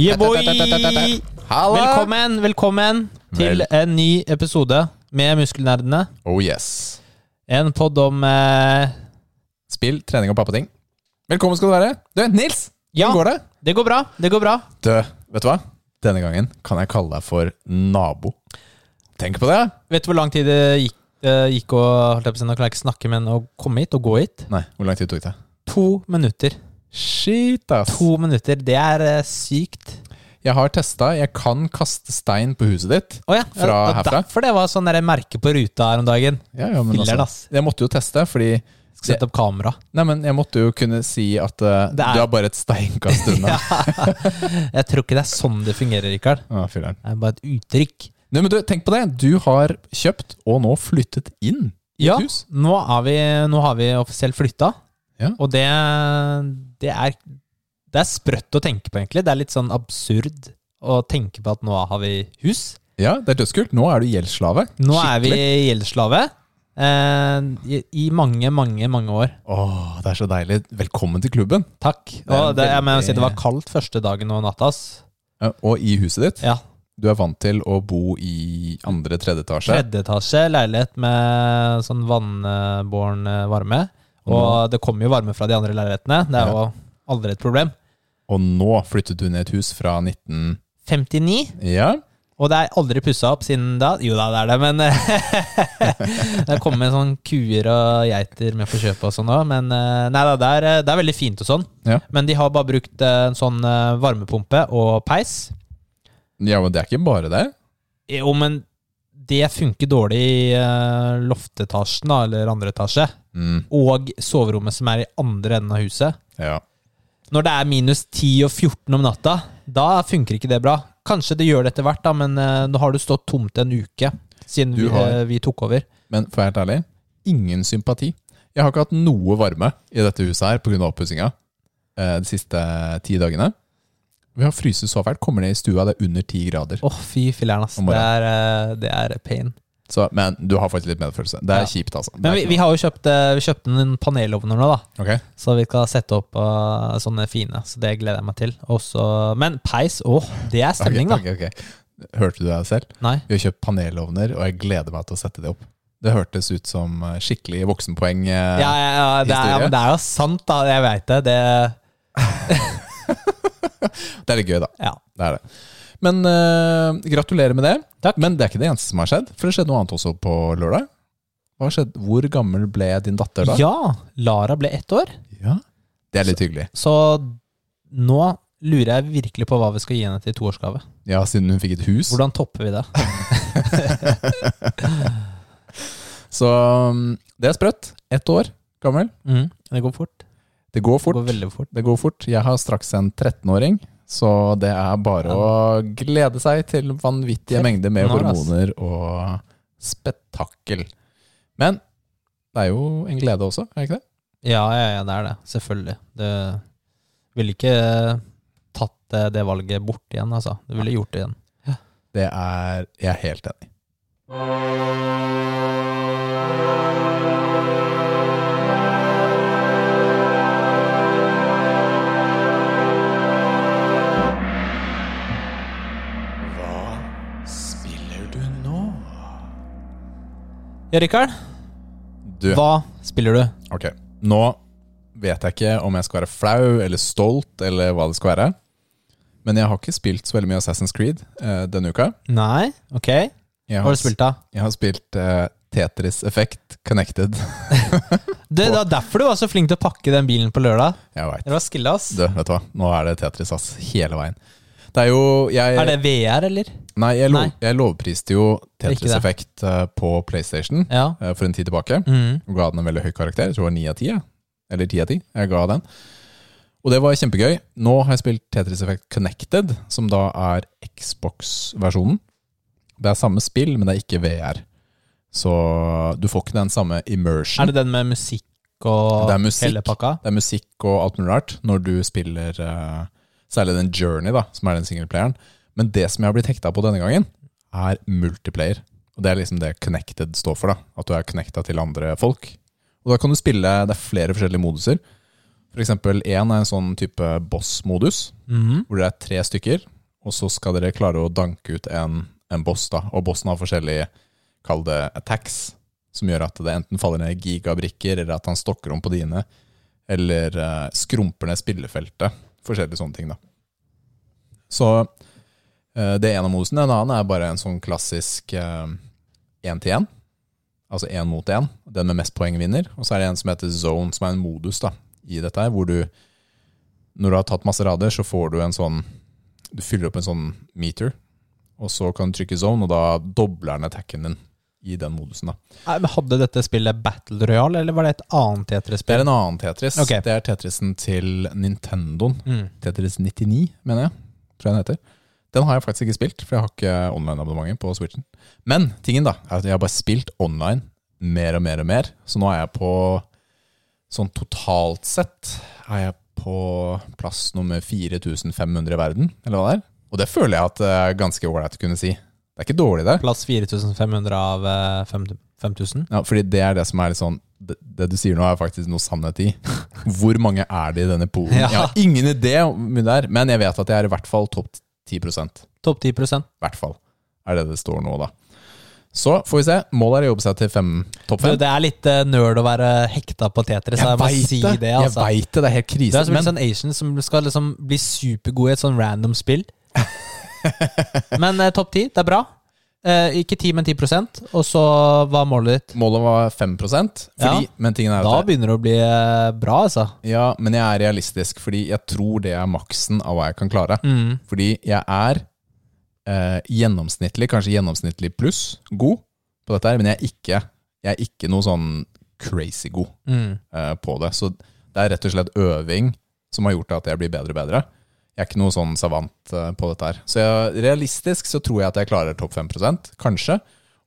Yeah! Velkommen, velkommen til en ny episode med Muskelnerdene. Oh yes. En podd om eh, Spill, trening og pappating. Velkommen skal du være. Du, Nils! Ja. Hvordan går det? Det går bra. Det går bra. Du, vet du hva? Denne gangen kan jeg kalle deg for nabo. Tenk på det. Vet du hvor lang tid det gikk, det gikk å holdt jeg på å si, Nå kan jeg ikke snakke, men å komme hit og gå hit? Nei, hvor lang tid tok det? To minutter. Shit, ass. To minutter. Det er eh, sykt. Jeg har testa. Jeg kan kaste stein på huset ditt. Å ja. Fra ja, herfra? Derfor det var sånn der merke på ruta her om dagen. Ja, ja, men Filler'n, altså, ass. jeg måtte jo teste, fordi Skal sette opp kamera. Nei, men jeg måtte jo kunne si at eh, Det er- du er bare et steinkast unna. Jeg tror ikke det er sånn det fungerer, Rikard. Å, filler'n. Det er bare et uttrykk. Nei, men du, tenk på det. Du har kjøpt og nå flyttet inn i Ja, et hus. nå, er vi, nå har vi offisielt flytta. Ja. Og det, det er Det er sprøtt å tenke på, egentlig. Det er litt sånn absurd å tenke på at nå har vi hus. Ja, det er dødskult. Nå er du gjeldsslave. Nå er vi gjeldsslave. Eh, i, I mange, mange, mange år. Åh, det er så deilig. Velkommen til klubben. Takk. er Og det, jeg må si det var kaldt første dagen og natta. Ja, og i huset ditt. Ja. Du er vant til å bo i andre-tredje etasje. Tredje etasje, leilighet med sånn vannbåren eh, varme. Og det kommer jo varme fra de andre leilighetene. Det er jo aldri et problem. Og nå flyttet du ned et hus fra 1959. Ja, Og det er aldri pussa opp siden da. Jo da, det er det, men Det kommer sånn kuer og geiter med på kjøpet og sånn òg. Men eh, nei da, det er, det er veldig fint og sånn. Ja. Men de har bare brukt eh, en sånn eh, varmepumpe og peis. ja, men det er ikke bare det. Jo, men det funker dårlig i eh, loftetasjen, da, eller andre etasje. Mm, Og soverommet som er i andre enden av huset. ja. Når det er minus 10 og 14 om natta, da funker ikke det bra. Kanskje det gjør det etter hvert, da, men eh, nå har du stått tomt en uke siden vi, eh, vi tok over. Men for å være helt ærlig, ingen sympati. Jeg har ikke hatt noe varme i dette huset her pga. oppussinga de siste ti dagene. Vi har fryst så fælt. Kommer ned i stua, det er under ti grader. Åh, fy filler'n, ass. Det er, eh, det er pain. Så, men du har faktisk litt medfølelse. Det er Ja. kjipt, altså. Men vi, vi har jo kjøpt, eh, vi kjøpte en panelovner nå, da. Okay. Ok. Så vi skal sette opp uh, sånne fine. Så det gleder jeg meg til. Også, men peis, åh, det er stemning, da ok, ok. Hørte du deg selv? Nei. Vi har kjøpt panelovner, og jeg gleder meg til å sette det opp. Det hørtes ut som skikkelig voksenpoeng. eh, Ja, ja, ja, det er, ja, men det er jo sant, da. Jeg veit det. det. Det er litt gøy, da. Ja. Det er det. Men uh, gratulerer med det. Takk. Men det er ikke det eneste som har skjedd, for det skjedde noe annet også på lørdag. Hva skjedde? Hvor gammel ble din datter da? ja, Lara ble ett år. Ja. Det er litt hyggelig. Så nå lurer jeg virkelig på hva vi skal gi henne til toårsgave. Ja, siden hun fikk et hus. Hvordan topper vi det? Så um, det er sprøtt. Ett år gammel. Mm, Det går fort. Det går Det fort. går veldig fort. Det går fort. Jeg har straks en 13-åring, så det er bare å glede seg til vanvittige mengder med 13 år, hormoner og spetakkel. Men det er jo en glede også, er det ikke det? Ja, ja, ja, det er det. Selvfølgelig. Det ville ikke tatt det, det valget bort igjen, altså. Det ville gjort det igjen. Det er jeg er helt enig Ja, Rikard. Du, Hva spiller du? ok. Nå vet jeg ikke om jeg skal være flau eller stolt eller hva det skal være. Men jeg har ikke spilt så veldig mye Assassin's Creed eh, denne uka. Nei? Ok. Hva har du spilt, da? Jeg har spilt eh, Tetris Effect Connected. Det, det var derfor du var så flink til å pakke den bilen på lørdag. Jeg vet. Det var skille, ass. Du, vet du hva? Nå er det Tetris ass, hele veien. Det er jo jeg, Er det VR, eller? Nei, jeg, lov, jeg lovpriste jo Tetris. Effect eh, på PlayStation Ja. eh, for en tid tilbake. Og ga den en veldig høy karakter. Jeg tror det var 9 av 10. Eller 10 av 10. Jeg ga den. Og det var kjempegøy. Nå har jeg spilt Tetris Effect Connected, som da er Xbox-versjonen. Det er samme spill, men det er ikke VR. Så du får ikke den samme immersion. Er det den med musikk og musikk. hele pakka? Det er musikk og alt mulig rart når du spiller eh, Særlig den Journey, da, som er den singleplayeren. Men det som jeg har blitt hekta på denne gangen, er multiplayer. Og det er liksom det Connected står for. da At du er connecta til andre folk. Og da kan du spille Det er flere forskjellige moduser. For eksempel én er en sånn type boss-modus, Mhm. hvor dere er tre stykker, og så skal dere klare å danke ut en, en boss, da. Og bossen har forskjellige, kall det attacks, som gjør at det enten faller ned gigabrikker, eller at han stokker om på dine, eller uh, skrumper ned spillefeltet. Forskjellige sånne ting, da. Så eh, det er en av modusene. En annen er bare en sånn klassisk én-til-én. altså én mot én. Den med mest poeng vinner. Og så er det en som heter zone, som er en modus da, i dette her, hvor du Når du har tatt masse rader, så får du en sånn Du fyller opp en sånn meter, og så kan du trykke zone, og da dobler den attacken din i den modusen. da. Men Hadde dette spillet Battle Royale, eller var det et annet Tetris Det er en annen Tetris. Okay. Det er Tetrisen til Nintendoen. Mm. Tetris 99, mener jeg. Tror jeg den heter. Den har jeg faktisk ikke spilt, for jeg har ikke online-abonnementet på Switchen. Men tingen da, er at jeg har bare spilt online mer og mer og mer. Så nå er jeg på Sånn totalt sett er jeg på plass nummer 4500 i verden, eller hva det er. Og det føler jeg at det er ganske ålreit å kunne si. Det er ikke dårlig, det. Plass 4500 av eh, 5000 5000. Ja, fordi det er det som er litt sånn det, det du sier nå, er faktisk noe sannhet i. Hvor mange er det i denne polen? Ja. Jeg har ingen idé om det er, men jeg vet at jeg er i hvert fall topp 10 Topp 10 I hvert fall er det det står nå, da. Så får vi se. Målet er å jobbe seg til fem, topp fem. Du, det er litt eh, nerd å være hekta på Tetris. Jeg, Jeg veit si det. det, altså. Jeg vet det, det er helt Du krise. er som en sånn Asian som skal liksom bli supergod i et sånn random spill. men eh, topp ti, det er bra. Eh, ikke 10, men 10% Og så var målet ditt. målet var 5 fordi, Ja. Men tingen er Da at begynner det å bli eh, bra, altså. Ja, men jeg er realistisk, fordi jeg tror det er maksen av hva jeg kan klare. Mm. Fordi jeg er eh, gjennomsnittlig, kanskje gjennomsnittlig pluss, god på dette her, men jeg er ikke, jeg er ikke noe sånn crazy god Mm. eh, på det. Så det er rett og slett øving som har gjort at jeg blir bedre og bedre. Jeg er ikke noe sånn savant eh, på dette her. Så jeg, realistisk så tror jeg at jeg klarer topp 5% kanskje.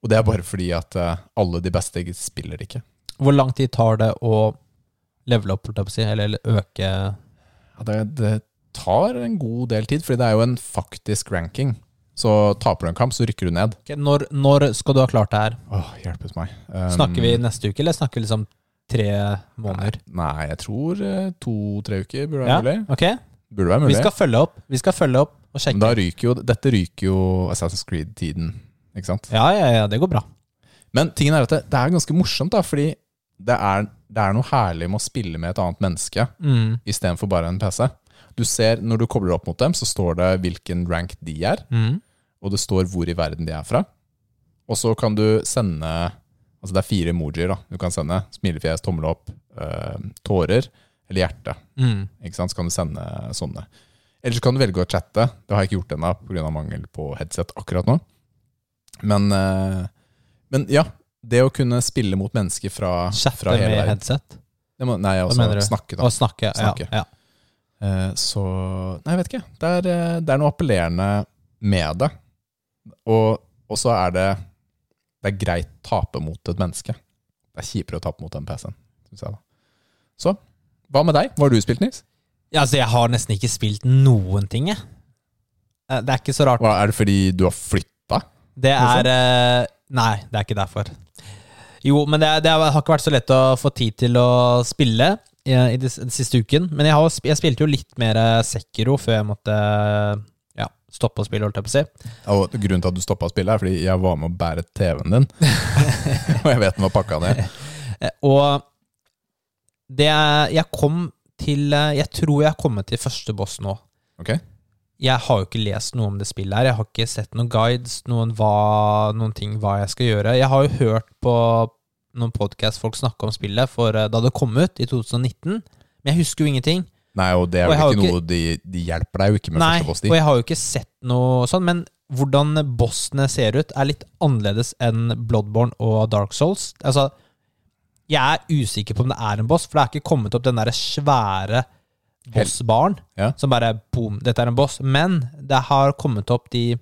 Og det er bare fordi at eh, alle de beste spiller ikke. Hvor lang tid tar det å levele opp, eller øke Ja, det, det tar en god del tid, fordi det er jo en faktisk ranking. Så taper du en kamp, så rykker du ned. Okay, når, når skal du ha klart det her? Åh, hjelpes meg. Um, Snakker vi neste uke, eller snakker vi liksom tre måneder? Nei, jeg tror eh, to-tre uker burde være Ja, mulig. ok. Burde være Vi skal følge opp. Vi skal følge opp og Men sjekke. da ryker jo, dette ryker jo Assassin's Creed-tiden, ikke sant? Ja, ja, ja, det går bra. Men tingen er at det, det er ganske morsomt, da, fordi det er, det er noe herlig med å spille med et annet menneske Mm. istedenfor bare en PC. Du ser, Når du kobler opp mot dem, så står det hvilken rank de er, Mm. og det står hvor i verden de er fra. Og så kan du sende Altså det er fire emojier da du kan sende. Smilefjes, tommel opp, øh, tårer eller hjerte. Mm. Ikke sant? Så kan du sende sånne. Eller så kan du velge å chatte. Det har jeg ikke gjort ennå pga. mangel på headset akkurat nå. Men, eh, men ja, det å kunne spille mot mennesker fra, Chatte fra hele med headset må, Nei, også altså snakke, da. Å snakke. Snakke. Ja, ja. Eh, Så Nei, jeg vet ikke. Det er, eh, det er noe appellerende med det. Og, og så er det Det er greit å tape mot et menneske. Det er kjipere å tape mot den PC-en, syns jeg. da. Så hva med deg? Hva har du spilt, Nils? Ja, altså, jeg har nesten ikke spilt noen ting, jeg. Eh, Det er ikke så rart. Hva, er det fordi du har flytta? Det er eh, Nei, det er ikke derfor. Jo, men det, er- det har ikke vært så lett å få tid til å spille i, i den den siste uken. Men jeg, har, sp- jeg spilte jo litt mer eh, Sekiro før jeg måtte ja, stoppe å spille, holdt jeg på å si. Og grunnen til at du stoppa spille, er fordi jeg var med å bære TV-en din. og jeg vet den var pakka ned. Eh, Og det er- Jeg kom til eh, Jeg tror jeg har kommet til første boss nå. Ok? Jeg har jo ikke lest noe om det spillet her. Jeg har ikke sett noen guides, noen, hva, noen ting hva jeg skal gjøre. Jeg har jo hørt på noen podcast folk snakke om spillet for eh, da det kom ut, i 2019. Men jeg husker jo ingenting. Nei, og det er jo ikke, ikke noe de, de hjelper deg jo ikke med Nei, første boss. og jeg har jo ikke sett noe sånn, men hvordan bossene ser ut, er litt annerledes enn Bloodborne og Dark Souls. Altså, jeg er usikker på om det er en boss, for det er ikke kommet opp den der svære bossbaren Ja. som bare boom, dette er en boss. Men det har kommet opp de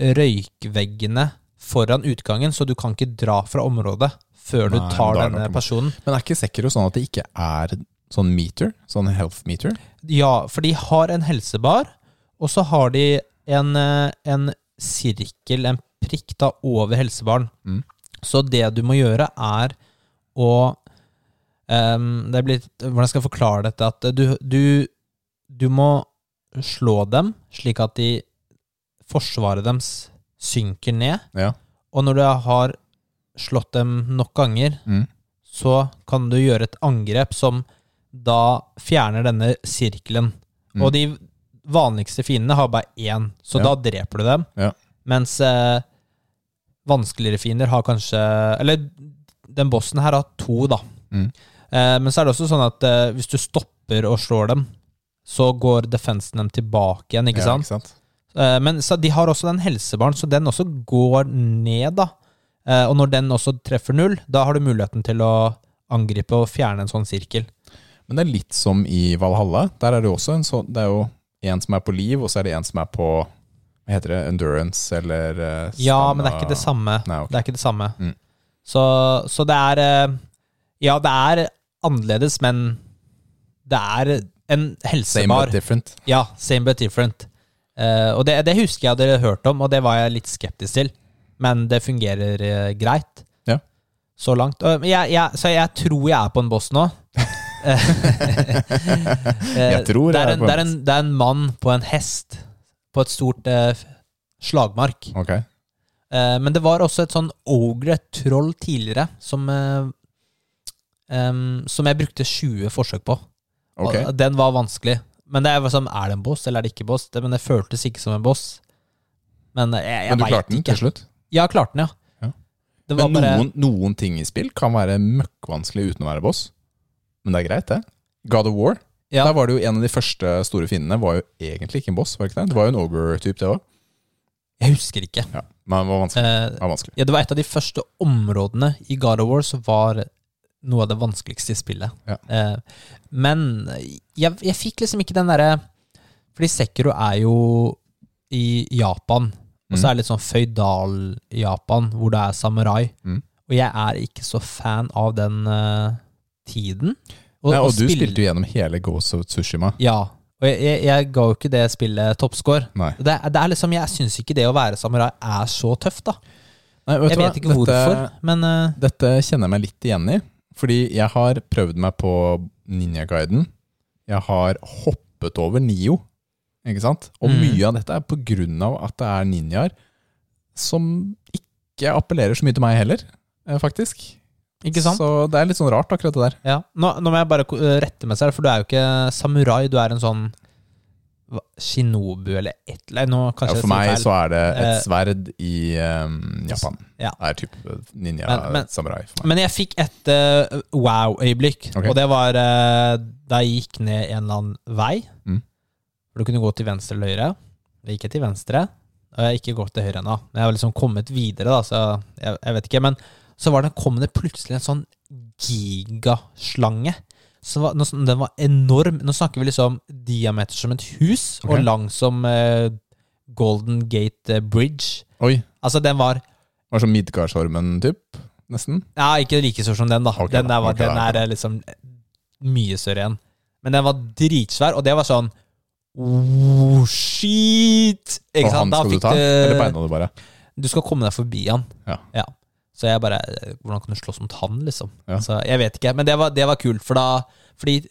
røykveggene foran utgangen, så du kan ikke dra fra området før du tar denne personen. Men er ikke Sekiro sånn at det ikke er sånn meter? Sånn health meter? Ja, for de har en helsebar, og så har de en, eh, en sirkel, en prikk da, over helsebaren. Mm. Så det du må gjøre, er å um, det blir, hvordan skal jeg forklare dette? At du, du, du må slå dem slik at de forsvaret deres synker ned. Ja. Og når du har slått dem nok ganger, Mm. så kan du gjøre et angrep som da fjerner denne sirkelen. Mm. Og de vanligste fiendene har bare én, så Ja. da dreper du dem. Ja. Mens eh, vanskeligere fiender har kanskje Eller den bossen her har to, da. Mm. Eh, men så er det også sånn at eh, hvis du stopper og slår dem, så går defensen dem tilbake igjen, ikke ja, sant? Ikke sant? Eh, Men så de har også den helsebaren, så den også går ned, da. Eh, Og når den også treffer null, da har du muligheten til å angripe og fjerne en sånn sirkel. Men det er litt som i Valhalla. Der er det også en sånn Det er jo en som er på liv, og så er det en som er på Hva heter det? Endurance, eller uh, Ja, men det er ikke det samme. Nei, okay. Det er ikke det samme. Mm. Så, så det er eh, Ja, det er annerledes, men det er en helsebar. Same but different. Ja, same but different. Uh, og det, det husker jeg dere hørte om, og det var jeg litt skeptisk til. Men det fungerer uh, greit. Ja. Så langt. Uh, jeg, jeg, så jeg tror jeg er på en boss nå. Jeg tror det, jeg er er en, på en det, er en, det er en mann på en hest på et stort slagmark. Ok. Eh, men det var også et sånn ogre-troll tidligere, som em, Som jeg brukte 20 forsøk på. ok. Og den var vanskelig. Men det er sånn, er det en boss, eller er det ikke boss? Det, men det føltes ikke som en boss. Men eh, jeg, jeg Men du klarte den ikke. til slutt? Ja, jeg klarte den, ja. Ja. Det var Men bare noen, noen ting i spill kan være møkkvanskelig uten å være boss. Men det er greit, det. God of War, ja, der var det jo en av de første store fiendene var jo egentlig ikke en boss. var Det ikke det? Det var jo en ogre-type, det òg. Jeg husker ikke. Ja, men det var vanskelig. Eh, Det var vanskelig. ja, det var et av de første områdene i God of War som var noe av det vanskeligste i spillet. Ja. Eh, men jeg, jeg fikk liksom ikke den derre Fordi Sekiro er jo i Japan, og så Mm. er det litt sånn føydal-Japan, hvor det er samurai. Mm. Og jeg er ikke så fan av den uh, tiden. Nei, og du spill- spilte jo gjennom hele Ghost of Tsushima. Ja. Og jeg, jeg, jeg ga jo ikke det spillet toppscore. Det, det er liksom, Jeg syns ikke det å være samurai er så tøft, da. Nei, vet Jeg vet ikke hvorfor, Dette, men uh... dette kjenner jeg meg litt igjen i. Fordi jeg har prøvd meg på Ninja-guiden. Jeg har hoppet over Nio. Ikke sant? Og Mm. mye av dette er på grunn av at det er ninjaer som ikke appellerer så mye til meg heller, eh, faktisk. Ikke sant? Så det er litt sånn rart, akkurat det der. Ja. Nå, nå må jeg bare rette meg selv, for du er jo ikke samurai. Du er en sånn hva, shinobu eller et eller annet. Ja, for meg så er det et Eh, sverd i um, Japan. Ja. Det er type Men- men- ninja-samurai for meg. Men jeg fikk et uh, wow-øyeblikk, okay. og det var uh, da jeg gikk ned en eller annen vei. Mm. Du kunne gå til venstre eller høyre. Jeg gikk til venstre, og jeg har ikke gått til høyre ennå. Men jeg har liksom kommet videre, da, så jeg, jeg vet ikke. Men så var det, kom det plutselig en sånn gigaslange. Så var, den var enorm. Nå snakker vi liksom diameter som et hus, okay. og lang som eh, Golden Gate eh, Bridge. Oi, Altså, den var var som Midgardsormen, typ, nesten. Ja, ikke like stor som den, da. Okay, den, der var, ok, den er eh, liksom mye større igjen. Men den var dritsvær, og det var sånn oh, Shit! Ikke og han sant? Da skal du ta, eller beina du bare? Du skal komme deg forbi han. Ja. Ja. Så jeg bare eh, Hvordan kan du slåss mot han, liksom? Ja. Så jeg vet ikke. Men det var, det var kult, for da Fordi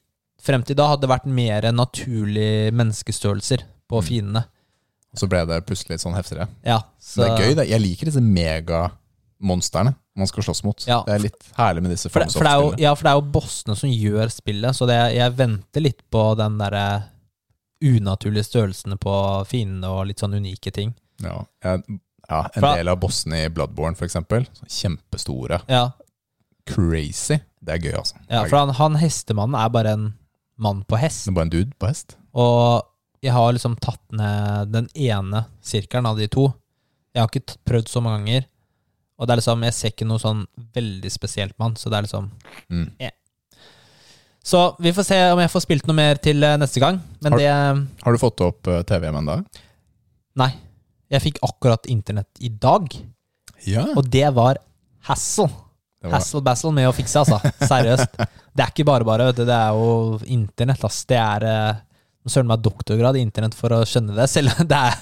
frem til da hadde det vært mer naturlige menneskestørrelser på Mm. fiendene. Så ble det plutselig litt sånn heftigere. Ja, så, det er gøy. Det. Jeg liker disse megamonstrene man skal slåss mot. Ja. Det er litt herlig med disse For det, for, det jo, ja, for det er jo bossene som gjør spillet, så det, jeg venter litt på den derre unaturlige størrelsene på fiendene og litt sånn unike ting. Ja, jeg, ja, en fra, del av bossene i Bloodborne. Sånn Kjempestore. Ja, Crazy. Det er gøy, altså. ja for han, han hestemannen er bare en mann på hest. Det er bare en dude på hest. Og jeg har liksom tatt ned den ene sirkelen av de to. Jeg har ikke prøvd så mange ganger. Og det er liksom, jeg ser ikke noe sånn veldig spesielt med han, så det er liksom Mm. Så vi får se om jeg får spilt noe mer til eh, neste gang. Men Har- det Har du fått opp uh, TV-en ennå? Nei. Jeg fikk akkurat internett i dag, Ja. og det var hassle. Det var, Hassle-bassle med å fikse, altså. Seriøst. Det er ikke bare bare. Det er jo internett, ass. Det er eh, søren meg doktorgrad i internett for å skjønne det, selv det er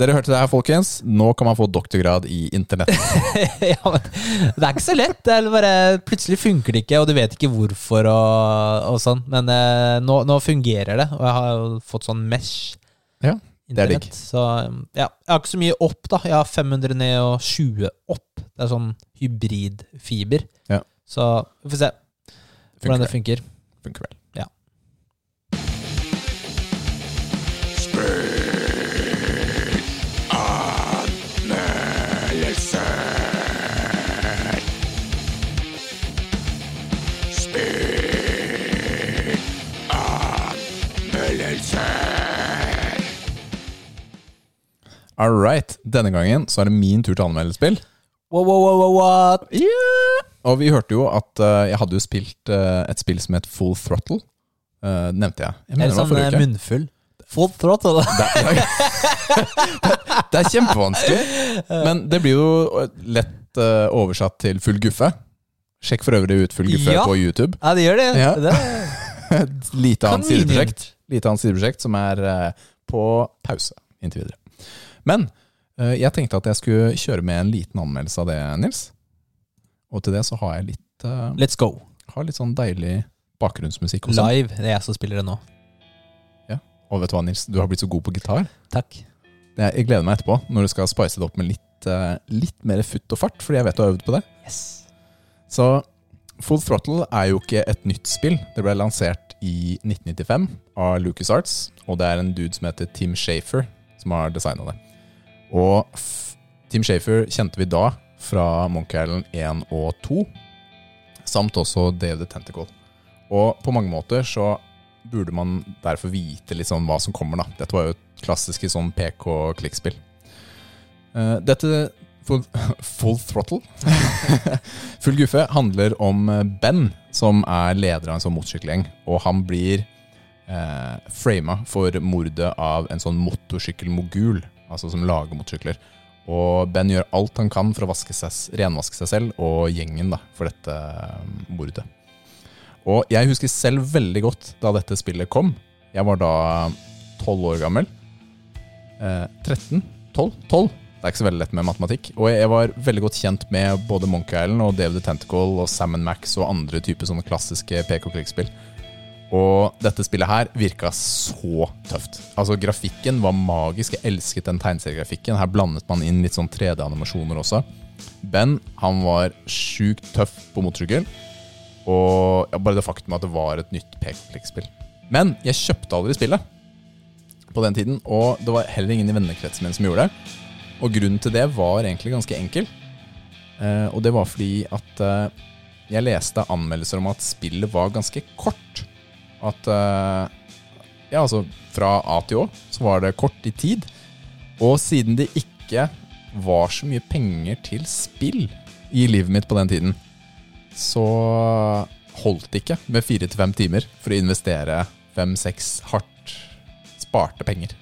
dere hørte det her, folkens. Nå kan man få doktorgrad i internett. ja, men det er ikke så lett. Bare, plutselig funker det ikke, og du vet ikke hvorfor. og, og sånn. Men eh, nå, nå fungerer det, og jeg har jo fått sånn mesh. Ja. Internett. Så ja, jeg har ikke så mye opp, da. Jeg har 500 ned og 20 opp. Det er sånn hybridfiber. Ja. Så vi får se hvordan det Funker Det funker. Funker vel. All right. Denne gangen så er det min tur til å anmelde spill. Wow, wow, wow, what? Og vi hørte jo at uh, jeg hadde jo spilt uh, et spill som het Full Throttle. Uh, nevnte jeg. jeg Eller det sånn munnfull. Full throttle. Det, det, det er kjempevanskelig. Men det blir jo lett uh, oversatt til full guffe. Sjekk for øvrig ut full guffe Ja. på YouTube. Ja, det gjør det. Ja. det Et lite annet sideprosjekt Lite annet sideprosjekt som er på pause inntil videre. Men eh, jeg tenkte at jeg skulle kjøre med en liten anmeldelse av det, Nils. Og til det så har jeg litt, uh, Let's go. har litt sånn deilig bakgrunnsmusikk. Også. Live. Det er jeg som spiller det nå. Ja. Og vet du hva, Nils? Du har blitt så god på gitar. Takk. Det, jeg gleder meg etterpå, når du skal spice det opp med litt, uh, litt mer futt og fart, fordi jeg vet du har øvd på det. Yes. Så Full Throttle er jo ikke et nytt spill. Det ble lansert i 1995 av LucasArts, og det er en dude som heter Tim Shafer som har designa det. Og Tim Shafer kjente vi da fra Monkey Island 1 og 2, samt også Dave the Tentacle. Og på mange måter så burde man derfor vite litt sånn hva som kommer, da. Dette var jo et klassisk sånn PK-klikkspill. Eh, dette Full, full Throttle Full guffe handler om Ben, som er leder av en sånn motorsykkelgjeng. Og han blir eh, frama for mordet av en sånn motorsykkelmogul, altså som lager motorsykler. Og Ben gjør alt han kan for å seg, renvaske seg selv og gjengen da, for dette mordet. Og jeg husker selv veldig godt da dette spillet kom. Jeg var da tolv år gammel. Eh, 13? 12? 12? Det er ikke så veldig lett med matematikk. Og jeg var veldig godt kjent med både Monkey Island og Dave the Tentacle og Sam Max og andre typer sånne klassiske PK-klikkspill. Og dette spillet her virka så tøft. Altså Grafikken var magisk. Jeg elsket den tegneseriegrafikken. Her blandet man inn litt sånn 3D-animasjoner også. Ben han var sjukt tøff på motorsykkel. Og ja, bare det faktum at det var et nytt PK-klikkspill. Men jeg kjøpte aldri spillet på den tiden, og det var heller ingen i vennekretsen min som gjorde det. Og grunnen til det var egentlig ganske enkel. Eh, og det var fordi at eh, jeg leste anmeldelser om at spillet var ganske kort. At eh, Ja, altså fra A til Å så var det kort i tid. Og siden det ikke var så mye penger til spill i livet mitt på den tiden, så holdt det ikke med fire til fem timer for å investere fem-seks hardt sparte penger.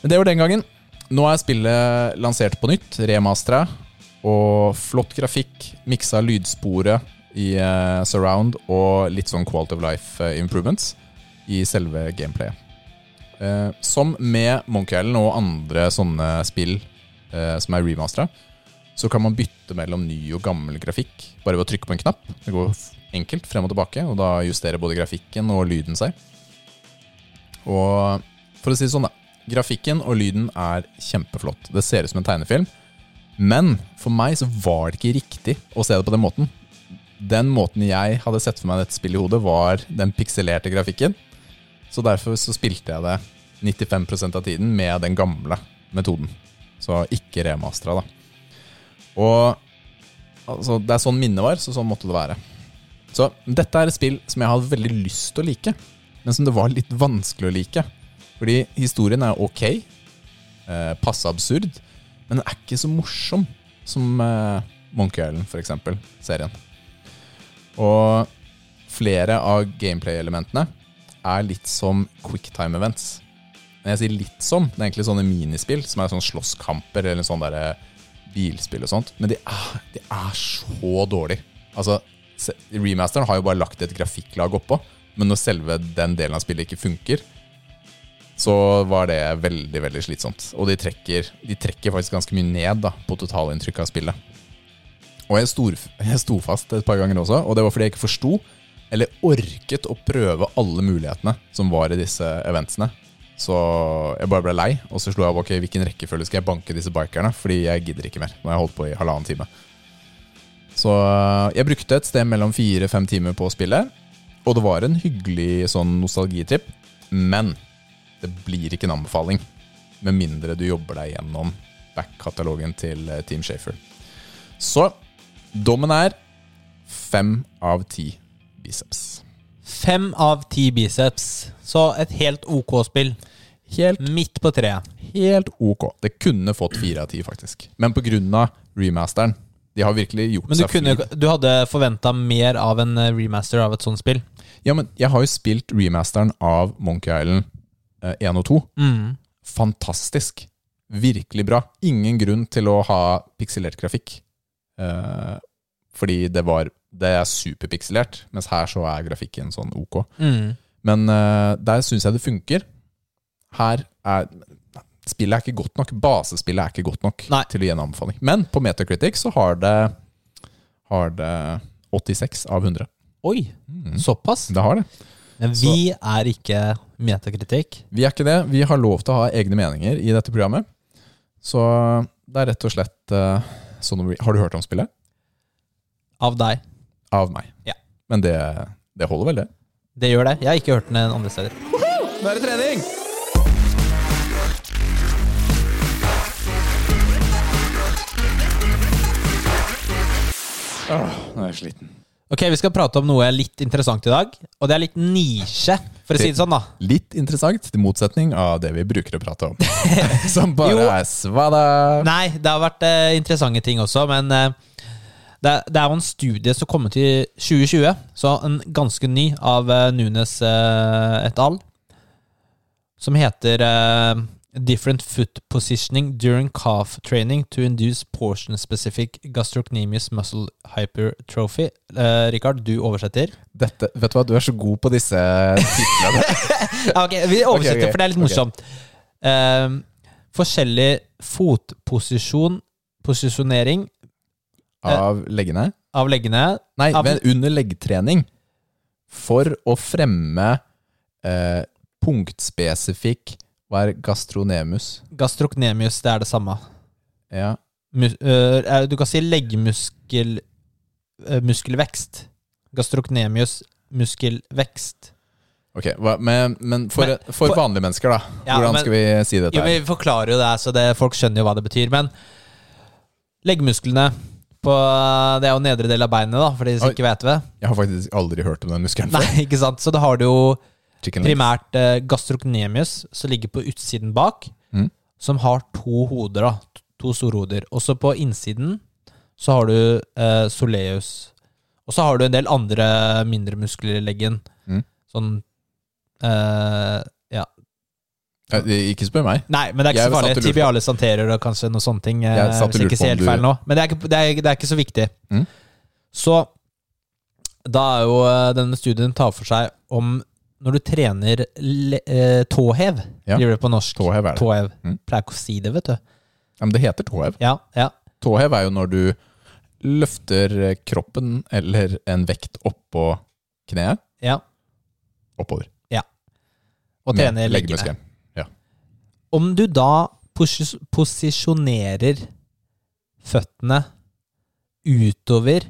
Men det var den gangen. Nå er spillet lansert på nytt, remastera, og flott grafikk, miksa lydsporet i uh, surround og litt sånn quality of life eh, improvements i selve gameplayet. Uh, som med Monkey Island og andre sånne spill uh, som er remastera, så kan man bytte mellom ny og gammel grafikk bare ved å trykke på en knapp. Det går enkelt frem og tilbake, og da justerer både grafikken og lyden seg. Og for å si det sånn, da. Grafikken og lyden er kjempeflott. Det ser ut som en tegnefilm. Men for meg så var det ikke riktig å se det på den måten. Den måten jeg hadde sett for meg dette spillet i hodet, var den pikselerte grafikken. Så derfor så spilte jeg det 95% av tiden med den gamle metoden. Så ikke remastera, da. Og altså, det er sånn minnet var, så sånn måtte det være. Så dette er et spill som jeg hadde veldig lyst til å like, men som det var litt vanskelig å like. Fordi historien er ok, eh, passe absurd, men den er ikke så morsom som eh, Monkey Island, eksempel, serien. Og flere av gameplay-elementene er litt som quicktime events. Når jeg sier litt som, det er egentlig sånne minispill som er sånn slåsskamper eller sånn der bilspill og sånt, men de er, de er så dårlige. Altså, remasteren har jo bare lagt et grafikklag oppå, men når selve den delen av spillet ikke funker, så var det veldig veldig slitsomt. Og de trekker, de trekker faktisk ganske mye ned da, på totalinntrykket av spillet. Og jeg sto, jeg sto fast et par ganger også, og det var fordi jeg ikke forsto eller orket å prøve alle mulighetene som var i disse eventsene. Så jeg bare ble lei, og så slo jeg opp ok, hvilken rekkefølge skal jeg banke disse bikerne, fordi jeg gidder ikke mer. Nå har jeg holdt på i halvannen time. Så jeg brukte et sted mellom fire-fem timer på å spille, og det var en hyggelig sånn nostalgitripp, men det blir ikke en anbefaling med mindre du jobber deg gjennom back-katalogen til eh, Team Shafer. Så dommen er fem av ti biceps. Fem av ti biceps. Så et helt ok spill. Helt, Midt på treet. helt ok. Det kunne fått fire av ti, faktisk. Men av remasteren. De har virkelig gjort Men du, seg kunne, du hadde forventa mer av en eh, remaster av et sånt spill? Ja, men jeg har jo spilt remasteren av Monkey Island eh, 1 og 2. Mm. Fantastisk. Virkelig bra. Ingen grunn til å ha pikselert grafikk. Eh, fordi det var Det er superpikselert, mens her så er grafikken sånn ok. Mm. Men eh, der syns jeg det funker. Her er Spillet er ikke godt nok. Basespillet er ikke godt nok Nei. til å gi en anbefaling. Men på Metacritic så har det Har det 86 av 100. Oi, Mm. såpass? Det har det. Men vi er ikke metakritikk. Vi er ikke det. Vi har lov til å ha egne meninger i dette programmet. Så det er rett og slett uh, Har du hørt om spillet? Av deg. Av meg. Ja. Men det, det holder vel, det? Det gjør det. Jeg har ikke hørt den andre steder. Nå er det trening! Åh, nå er jeg sliten. Ok, Vi skal prate om noe litt interessant i dag. Og det er litt nisje, for å si det sånn. da Litt interessant, til motsetning av det vi bruker å prate om. Som bare Jo. er svada. Nei, det har vært eh, interessante ting også, men eh, det, er- det er jo en studie som kom ut i 2020, så en ganske ny, av eh, Nunes eh, et al., som heter eh, Different foot positioning during calf training to induce portion-specific gastrocnemius muscle hypertrophy. Eh, Rikard, du oversetter. Dette, vet du hva, du er så god på disse titlene. Ok, vi oversetter, okay, okay. for det er litt morsomt. morsomt. Ehm, forskjellig fotposisjon, posisjonering Av leggene. av leggene. Nei, Av- men under leggtrening. For å fremme eh, punktspesifikk Hva er gastronemus? Gastrocnemius, det er det samme. Ja. Mus, øh, du kan si leggmuskel øh, muskelvekst. Gastrocnemius muskelvekst. Ok, hva, men, men for, Men- for, for- vanlige mennesker, da. Ja, Hvordan men- skal vi si dette? Jo? Vi forklarer jo det, så det, folk skjønner jo hva det betyr. Men leggmusklene på Det er jo nedre del av beinet, da, for de som ikke vet det. Jeg har faktisk aldri hørt om den muskelen Nei, ikke sant? Så da har du jo. Primært uh, gastrocnemius, som ligger på utsiden bak, Mm. som har to hoder, da. To store hoder. Også på innsiden så har du uh, soleus. Og så har du en del andre mindre muskler i leggen. Mm. Sånn uh, Ja. Ikke spør meg. Nei, men det er ikke Jeg så farlig. Tibialis anterer og kanskje noe sånne ting. Jeg satt og lurte på om du- feil nå. Men det er, ikke, det, er, det er ikke så viktig. Mm. Så da er jo denne studien tar for seg om når du trener le, eh, tåhev, Ja. blir det på norsk. Tåhev er det. Tåhev. Mm. Pleier ikke å si det, vet du. Ja, men det heter tåhev. Ja, ja. Tåhev er jo når du løfter kroppen eller en vekt oppå kneet, ja. oppover. Ja. Og med trener leggene. Ja. Om du da pos posisjonerer føttene utover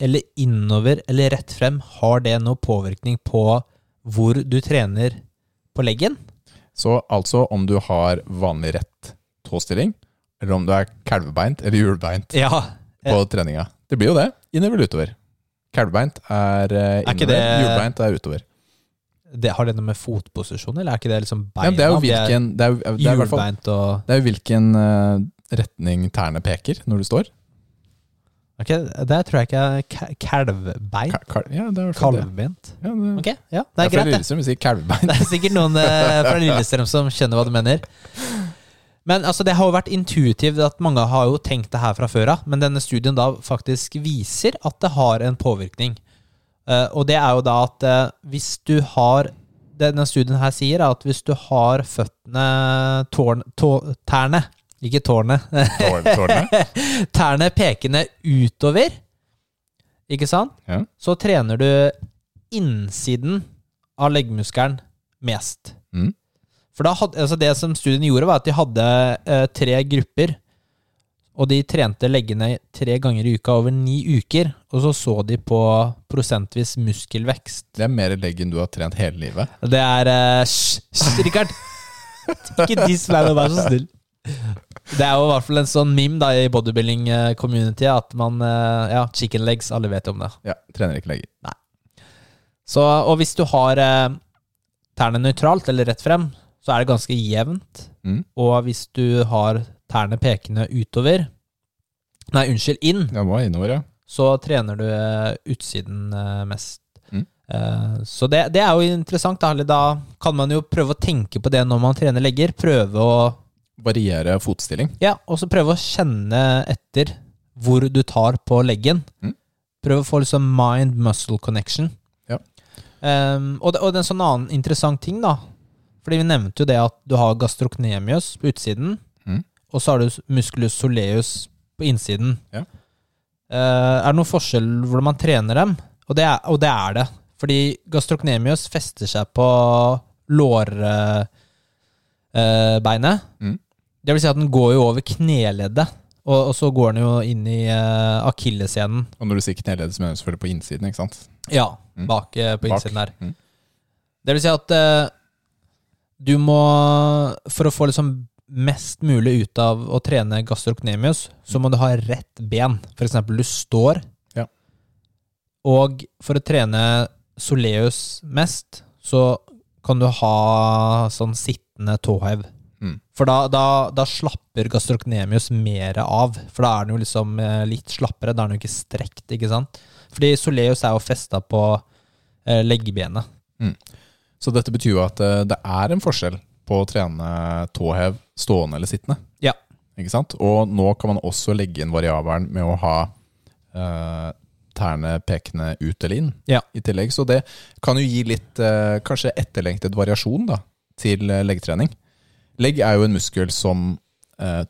eller innover eller rett frem, har det noe påvirkning på hvor du trener på leggen? Så altså om du har vanlig rett tåstilling, eller om du er kalvebeint eller hjulbeint Ja. på treninga. Det blir jo det. Innover eller utover. Kalvebeint er eh, Er innover, hjulbeint er utover. Det, har det noe med fotposisjon, eller er ikke det liksom beina? Ja, det er jo Det er, det er, det er hvilken eh, retning tærne peker når du står. Ok, Det tror jeg ikke er kalvbein. Ka kal ja, det er. Kalvbeint. Ja, det, okay, ja, det det er greit, fra Lillestrøm vi sier kalvebeint. Det er sikkert noen eh, fra Lillestrøm som skjønner hva du mener. Men altså, det har jo vært intuitivt at mange har jo tenkt det her fra før av, men denne studien da faktisk viser at det har en påvirkning. Eh, og det er jo da at eh, hvis du har denne studien her sier, er at hvis du har føttene tårn, tå, Tærne, ikke tårnet. Tårnet? tærne pekende utover, ikke sant? Ja. Så trener du innsiden av leggmuskelen mest. Mm. For hadde, altså det som studien gjorde, var at de hadde eh, tre grupper. Og de trente leggene tre ganger i uka over ni uker. Og så så de på prosentvis muskelvekst. Det er mer legg enn du har trent hele livet. Det er Hysj, hysj, Rikard! Ikke diss meg nå, vær så snill. Det er jo i hvert fall en sånn meme da i bodybuilding-community at man eh, Ja, chicken legs, alle vet om det. Ja, trener ikke legger. Så, og hvis du har eh, tærne nøytralt eller rett frem, så er det ganske jevnt. Mm. Og hvis du har tærne pekende utover Nei, unnskyld, inn, Ja, må innover, ja. så trener du eh, utsiden eh, mest. Mm. Eh, så det, det er jo interessant. Da, da kan man jo prøve å tenke på det når man trener legger. Prøve å Variere fotstilling. Ja, og så prøve å kjenne etter hvor du tar på leggen. Mm. Prøve å få liksom mind-muscle connection. Ja. Um, og, det, og det er en sånn annen interessant ting, da. Fordi vi nevnte jo det at du har gastrocnemius på utsiden, Mm. og så har du musculus soleus på innsiden. Ja. Uh, er det noen forskjell hvordan man trener dem? Og det er, og det, er det. Fordi gastrocnemius fester seg på lårbeinet. Mm. Det vil si at den går jo over kneleddet, og, og så går den jo inn i uh, akilleshælen. Og når du sier kneleddet, så mener du selvfølgelig på innsiden, ikke sant? Ja, Mm. bak uh, på Bak. innsiden der. Mm. Det vil si at uh, du må For å få liksom mest mulig ut av å trene gastrocnemius, så må du ha rett ben. For eksempel, du står. Ja. Og for å trene soleus mest, så kan du ha sånn sittende tåhev. Mm. For da, da, da slapper gastrocnemius mer av. For da er den jo liksom eh, litt slappere. Da er den jo ikke strekt, ikke sant? Fordi soleus er jo festa på eh, leggbenet. Så dette betyr jo at eh, det er en forskjell på å trene tåhev stående eller sittende. Ja. Ikke sant? Og nå kan man også legge inn variabelen med å ha eh, tærne pekende ut eller inn Ja. i tillegg. Så det kan jo gi litt eh, kanskje etterlengtet variasjon da, til eh, leggtrening. Legg er jo en muskel som eh,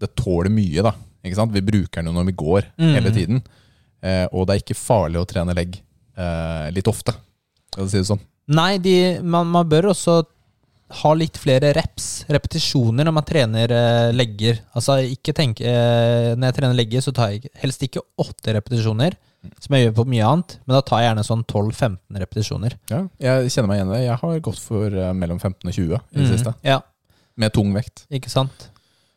det tåler mye, da. Ikke sant? Vi bruker den jo når vi går mm. hele tiden. Eh, og det er ikke farlig å trene legg eh, litt ofte, skal vi si det sånn. Nei, de, man, man bør også ha litt flere reps, repetisjoner, når man trener eh, legger. Altså, ikke tenk, eh, Når jeg trener legger, så tar jeg helst ikke åtte repetisjoner, som jeg gjør på mye annet, men da tar jeg gjerne sånn 12-15 repetisjoner. Ja, jeg kjenner meg igjen i det. Jeg har gått for eh, mellom 15 og 20 i det mm, siste. Ja, Med tung vekt. ikke sant?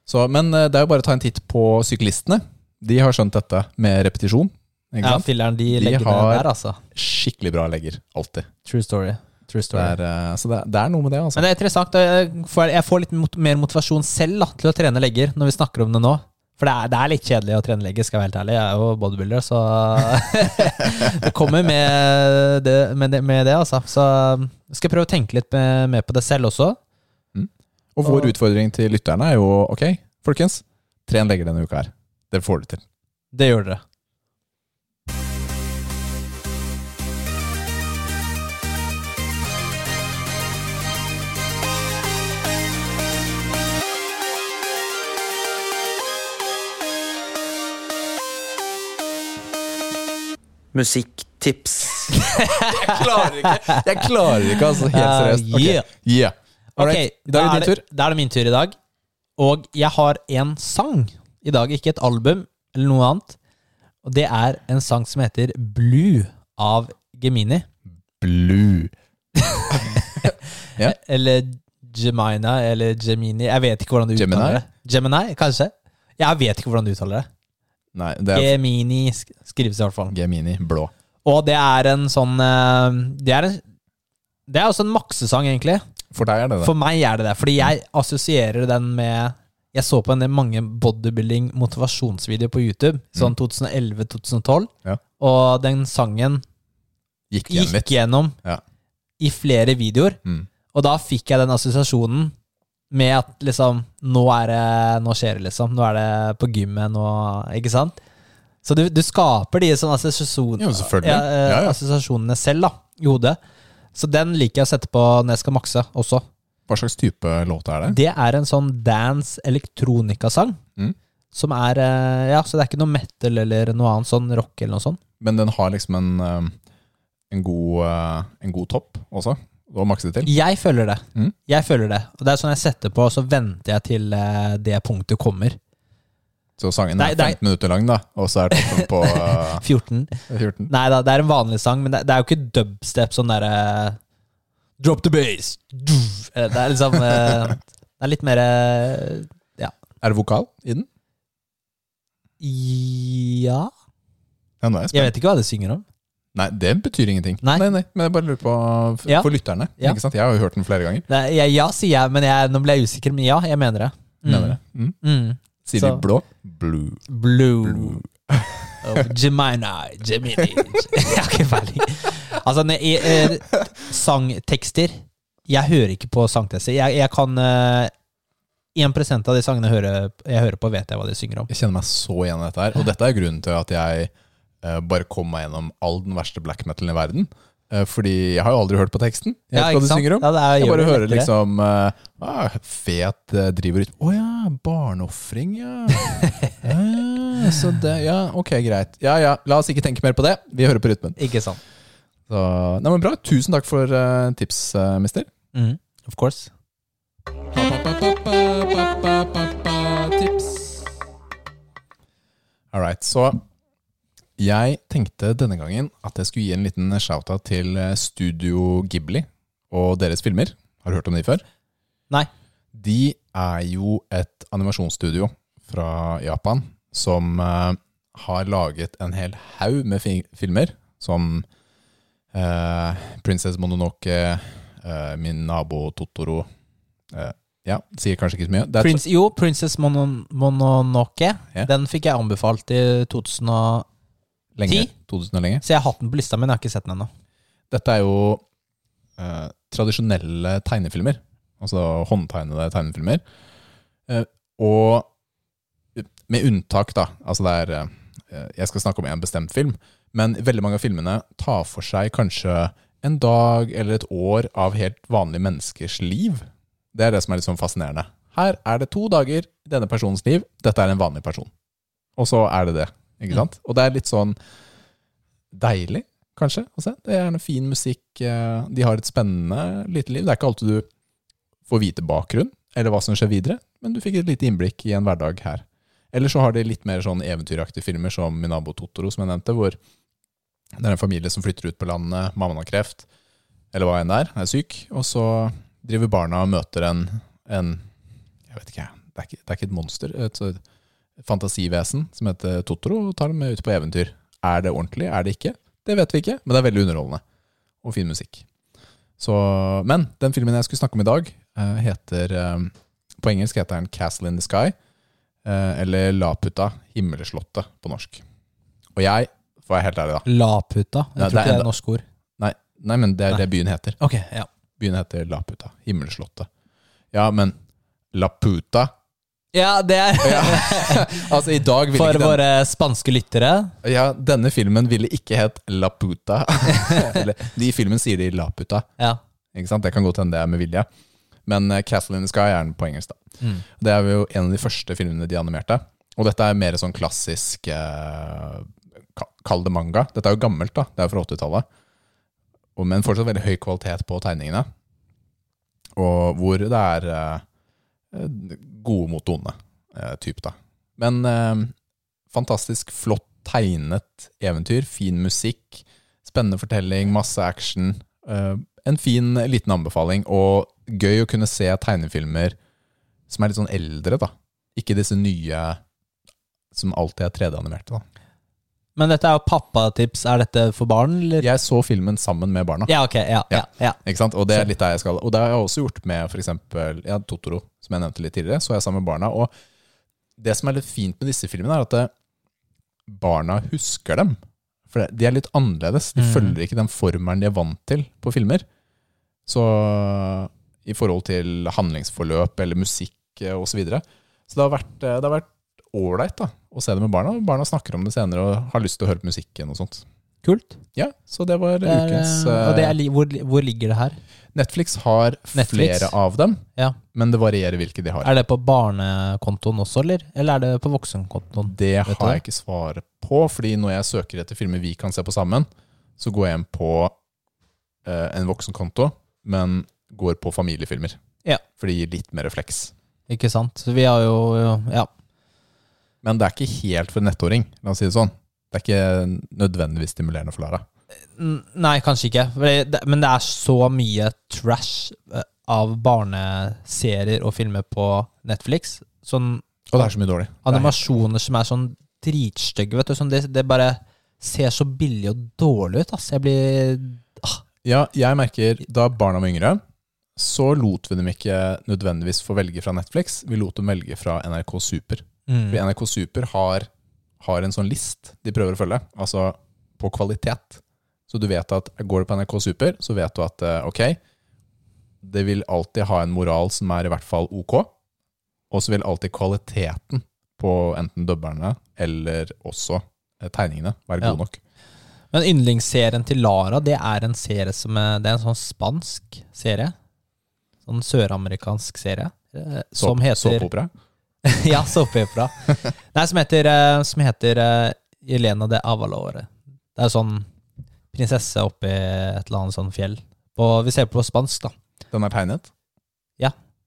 Så, men eh, det er jo bare å ta en titt på syklistene. De har skjønt dette med repetisjon. Ja, filleren, de, De har- der, altså. Skikkelig bra legger. Alltid. True story. True Det story. er, eh, så det, det er noe med det, altså. Men det er interessant. Får, jeg får litt mot, mer motivasjon selv da, til å trene legger, når vi snakker om det nå. For det er, det er litt kjedelig å trene legger, skal jeg være helt ærlig. Jeg er jo bodybuilder, så Det kommer med det, med det, med det altså. Så skal jeg prøve å tenke litt med, med på det selv også. Og vår utfordring til lytterne er jo ok, folkens, tren legger denne uka her. Dere får det til. Det gjør dere. Musikktips. Jeg klarer ikke, jeg klarer ikke altså. Helt Uh, seriøst. Ok. yeah. Yeah. All Ok. Da er det. Da er det min tur i dag. Og jeg har en sang i dag, ikke et album eller noe annet. Og det er en sang som heter Blue av Gemini. Blue. Ja. Eller Gemina eller Gemini. Jeg vet ikke hvordan du Gemini? uttaler det. Gemini, kanskje? Jeg vet ikke hvordan du uttaler det. Nei, det er Gemini skrives i hvert fall. Gemini blå. Og det er en sånn eh, Det er, en, det er også en maksesang, egentlig. For deg er det det. For meg er det det. Fordi jeg assosierer den med Jeg så på en del mange bodybuilding-motivasjonsvideoer på YouTube, sånn 2011-2012, Ja. og den sangen Gikk igjen gikk gjennom Ja. i flere videoer. Mm. Og da fikk jeg den assosiasjonen med at liksom Nå er det Nå skjer det, liksom. Nå er det på gymmet, nå Ikke sant? Så du, du skaper de sånne. Ja, eh, Ja, ja. assosiasjonene selv, da, i hodet. Så den liker jeg å sette på når jeg skal makse også. Hva slags type låt er det? Det er en sånn dance elektronika-sang. Mm. Som er eh, Ja, så det er ikke noe metal eller noe annet sånn rock eller noe sånt. Men den har liksom en, eh, en, god, eh, en god topp også, å makse det til. Jeg føler det. Mm. Jeg føler det. Og det er sånn jeg setter på, og så venter jeg til det punktet kommer. Så sangen er nei. 15 minutter lang, da, og så er toppen på uh, 14. 14. Nei da, det er en vanlig sang, men det, det er jo ikke dubstep sånn derre Drop the bass! Eh, Det er liksom uh, Det er litt mer Ja. Er det vokal i den? Ja Ja, jeg Jeg vet ikke hva det synger om. Nei, det betyr ingenting. Nei. nei, nei men jeg bare lurer på for Ja. lytterne. Ja. Ikke sant? Jeg har jo hørt den flere ganger. Nei, ja, sier jeg, men jeg, nå ble jeg usikker. Men ja, jeg mener det. Mm. Mener det. Mm. Mm. Sier Så- de blå? Blue. Blue. Blue. Oh, Gemini. Gemini. Jeg har ikke peiling. Altså, ne, i, eh, sangtekster Jeg hører ikke på sangtekster. Jeg, jeg kan eh, 1 av de sangene jeg hører, jeg hører på, vet jeg hva de synger om. Jeg kjenner meg så igjen i dette her. Og dette er grunnen til at jeg eh, bare kom meg gjennom all den verste black metalen i verden. Eh, fordi jeg har jo aldri hørt på teksten. Jeg vet ikke hva du synger om. Ja, er, Jeg bare hører liksom eh, ah, Fet eh, driver ut Å ja, barneofring, ja. ja. ja, Så det, ja, ok, greit. Ja ja, la oss ikke tenke mer på det. Vi hører på rytmen. Ikke sant. Så, nei, men Bra. Tusen takk for uh, tips, uh, mister. Mm, Of course. All right, så jeg tenkte denne gangen at jeg skulle gi en liten shout-out til eh, Studio Ghibli og deres filmer. Har du hørt om de før? Nei. De er jo et animasjonsstudio fra Japan som eh, har laget en hel haug med fi filmer, som eh, Princess Mononoke, eh, Min nabo Totoro eh, Ja, sier kanskje ikke så mye. Prince, jo, Princess Monon Mononoke. Yeah. Den fikk jeg anbefalt i 2000, og- lenge, 10? 2000 år lenge. så jeg har hatt den på lista, men jeg har ikke sett den ennå. Dette er jo eh, tradisjonelle tegnefilmer. Altså håndtegnede tegnefilmer. Eh, og med unntak, da. Altså det er eh, Jeg skal snakke om en bestemt film, men veldig mange av filmene tar for seg kanskje en dag eller et år av helt vanlige menneskers liv. Det er det som er litt sånn fascinerende. Her er det to dager i denne personens liv. Dette er en vanlig person. Og så er det det. Ikke sant? Og det er litt sånn deilig, kanskje, å se. Det er gjerne fin musikk. eh, De har et spennende lite liv. Det er ikke alltid du får vite bakgrunn, eller hva som skjer videre, men du fikk et lite innblikk i en hverdag her. Eller så har de litt mer sånn eventyraktige filmer som Minabo Totoro, som jeg nevnte, hvor det er en familie som flytter ut på landet, mammaen har kreft, eller hva enn det er, er syk, og så driver barna og møter en, en jeg vet ikke, det er ikke, det er ikke et monster, et fantasivesen som heter Totoro, og tar dem med ut på eventyr. Er det ordentlig? Er det ikke? Det vet vi ikke, men det er veldig underholdende. Og fin musikk. Så, men den filmen jeg skulle snakke om i dag, eh, heter eh, På engelsk heter den 'Castle in the Sky'. eh, eller 'Laputa himmelslottet' på norsk. Og jeg, for å være helt ærlig, da Laputa. Jeg nei, tror det er ikke det er enda- norsk ord. Nei, nei men det er Nei. det byen heter. Ok, ja. Byen heter Laputa. Himmelslottet. Ja, men Laputa Ja, det er ja. Altså, i dag ville For ikke den våre spanske lyttere. Ja, denne filmen ville ikke hett Laputa. Eller, de i filmen sier de Laputa. Ja. Ikke sant? Det kan godt hende det er med vilje. Men uh, Castle in the Sky er den på engelsk. da. Mm. Det er jo en av de første filmene de animerte. Og dette er mer sånn klassisk uh, Kall det manga. Dette er jo gammelt, da. Det er fra 80-tallet. Men fortsatt veldig høy kvalitet på tegningene. Og hvor det er eh, gode mot onde eh, type, da. Men eh, fantastisk flott tegnet eventyr. Fin musikk. Spennende fortelling, masse action. Eh, en fin liten anbefaling, og gøy å kunne se tegnefilmer som er litt sånn eldre, da. Ikke disse nye som alltid er 3D-animerte, da. Men dette er jo pappatips. Er dette for barn, eller? Jeg så filmen sammen med barna. Ja, ok. Ja, ja, ja. Ikke sant? Og det er litt der jeg skal Og det har jeg også gjort med eksempel ja, Totoro, som jeg nevnte litt tidligere. Så jeg sammen med barna. Og det som er litt fint med disse filmene, er at det, barna husker dem. For det- de er litt annerledes. De Mm. følger ikke den formelen de er vant til på filmer. Så i forhold til handlingsforløp eller musikk osv. og Så, videre. så det har vært eh, Det har vært ålreit å se det med barna. Barna snakker om det senere og har lyst til å høre på musikken og sånt. Kult. Ja, så det var Det er, ukens uh, og det er, hvor, hvor ligger det her? Netflix har Netflix. flere av dem, Ja. men det varierer hvilke de har. Er det på barnekontoen også, eller? Eller er det på voksenkontoen? Det Vet du har jeg ikke svaret på, fordi når jeg søker etter filmer vi kan se på sammen, så går jeg inn på uh, en voksenkonto, men går på familiefilmer. Ja. For det gir litt mer refleks. Ikke sant? Så vi har jo Ja. Men det er ikke helt for nettåring, la oss si det sånn. Det er ikke nødvendigvis stimulerende for Lara. Nei, kanskje ikke. Men det er så mye trash eh, av barneserier og filmer på Netflix. Sånn Og det er så mye dårlig. Er animasjoner som er sånn dritstygge, vet du. Sånn det, det bare ser så billig og dårlig ut, Altså. Jeg blir Ja, jeg merker da barna var yngre, så lot vi dem ikke nødvendigvis få velge fra Netflix. Vi lot dem velge fra NRK Super. Mm. Fordi NRK Super har, har en sånn list de prøver å følge, altså på kvalitet. Så du vet at går du på NRK Super, så vet du at eh, ok, det vil alltid ha en moral som er i hvert fall ok, og så vil alltid kvaliteten på enten dubberne eller også eh, tegningene være Ja. god nok. Men yndlingsserien til Lara, det er en serie som er, Det er en sånn spansk serie. Sånn søramerikansk serie. eh, Som heter Såpeopera. Ja, såpeopera. Nei, som heter, eh, som heter eh, Elena de Avalore. Det er sånn prinsesse oppi et eller annet sånn fjell. På, vi ser på spansk, da. Den er tegnet?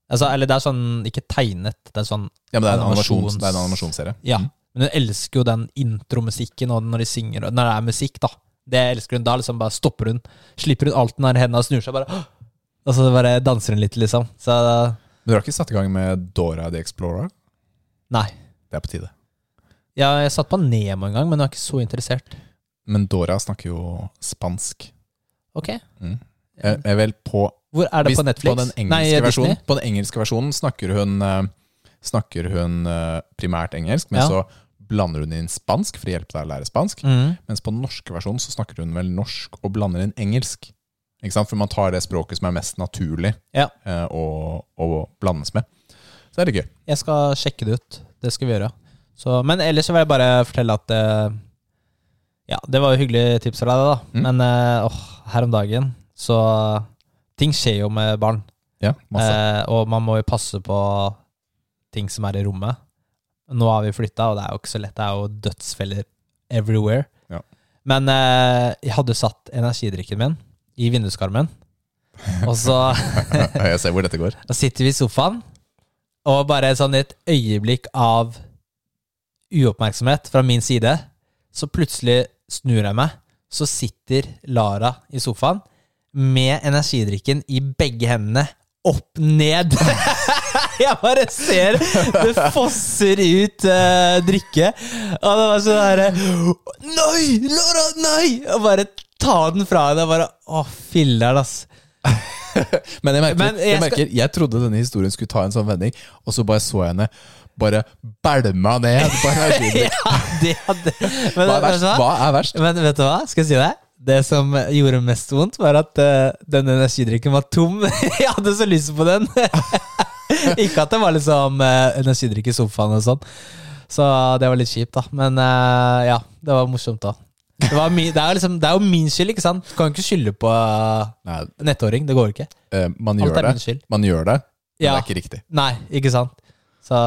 Altså, eller det er sånn, ikke tegnet, det er sånn Ja, men det er en, Animasjons- det er en animasjonsserie. Ja. Mm. Men hun elsker jo den intromusikken og når de synger, når det er musikk, da. Det elsker hun. Da liksom bare stopper hun. Slipper hun alt når hendene snur seg, bare Og så bare danser hun litt, liksom. Så du har ikke satt i gang med Dora the Explorer? Nei. Det er på tide. Ja, jeg satt på Nemo en gang, men jeg er ikke så interessert. Men Dora snakker jo spansk. Ok. Mm. Jeg jeg er vel på Hvor er det Hvis på Netflix? På den engelske, Nei, versjonen, på den engelske versjonen snakker hun, eh, snakker hun eh, primært engelsk, men Ja. så blander hun inn spansk for å hjelpe deg å lære spansk. Mm. Mens på den norske versjonen så snakker hun vel norsk og blander inn engelsk. Ikke sant? For man tar det språket som er mest naturlig Ja. eh, å, å blandes med. Så er det gøy. Jeg skal sjekke det ut. Det skal vi gjøre. Så, men ellers så vil jeg bare fortelle at eh, Ja, det var jo hyggelig tips fra deg, da. Mm. Men eh, åh, her om dagen så Ting skjer jo med barn. Ja, masse. Eh, og man må jo passe på ting som er i rommet. Nå har vi flytta, og det er jo ikke så lett. Det er jo dødsfeller everywhere. Ja. Men eh, jeg hadde satt energidrikken min i vinduskarmen. Og så jeg ser hvor dette går. da sitter vi i sofaen, og bare sånn et øyeblikk av uoppmerksomhet fra min side, så plutselig snur jeg meg, så sitter Lara i sofaen med energidrikken i begge hendene, opp ned. jeg bare ser det fosser ut eh, drikke, og det var sånn herre Nei, Lara, nei! Og bare ta den fra henne. og Bare, Å, filler'n, ass. Men jeg merker, Men jeg jeg, skal- jeg trodde denne historien skulle ta en sånn vending, og så bare så jeg henne bare bælma ned på energidrikk. Ja, det det. Men, Hva er verst? hva? Hva er verst? Men vet du hva? Skal jeg si deg? Det som gjorde mest vondt, var at uh, den energidrikken var tom. jeg hadde så lyst på den. Ikke at det var liksom uh, energidrikk i sofaen og sånn. Så det var litt kjipt, da. Men uh, ja, det var morsomt, da. Det, var mi, det, er liksom, det er jo min skyld, ikke sant? Du kan jo ikke skylde på Nei, nettåring. Det går ikke. eh, man, gjør det. man gjør det, men det er ikke riktig. Nei, ikke sant? Så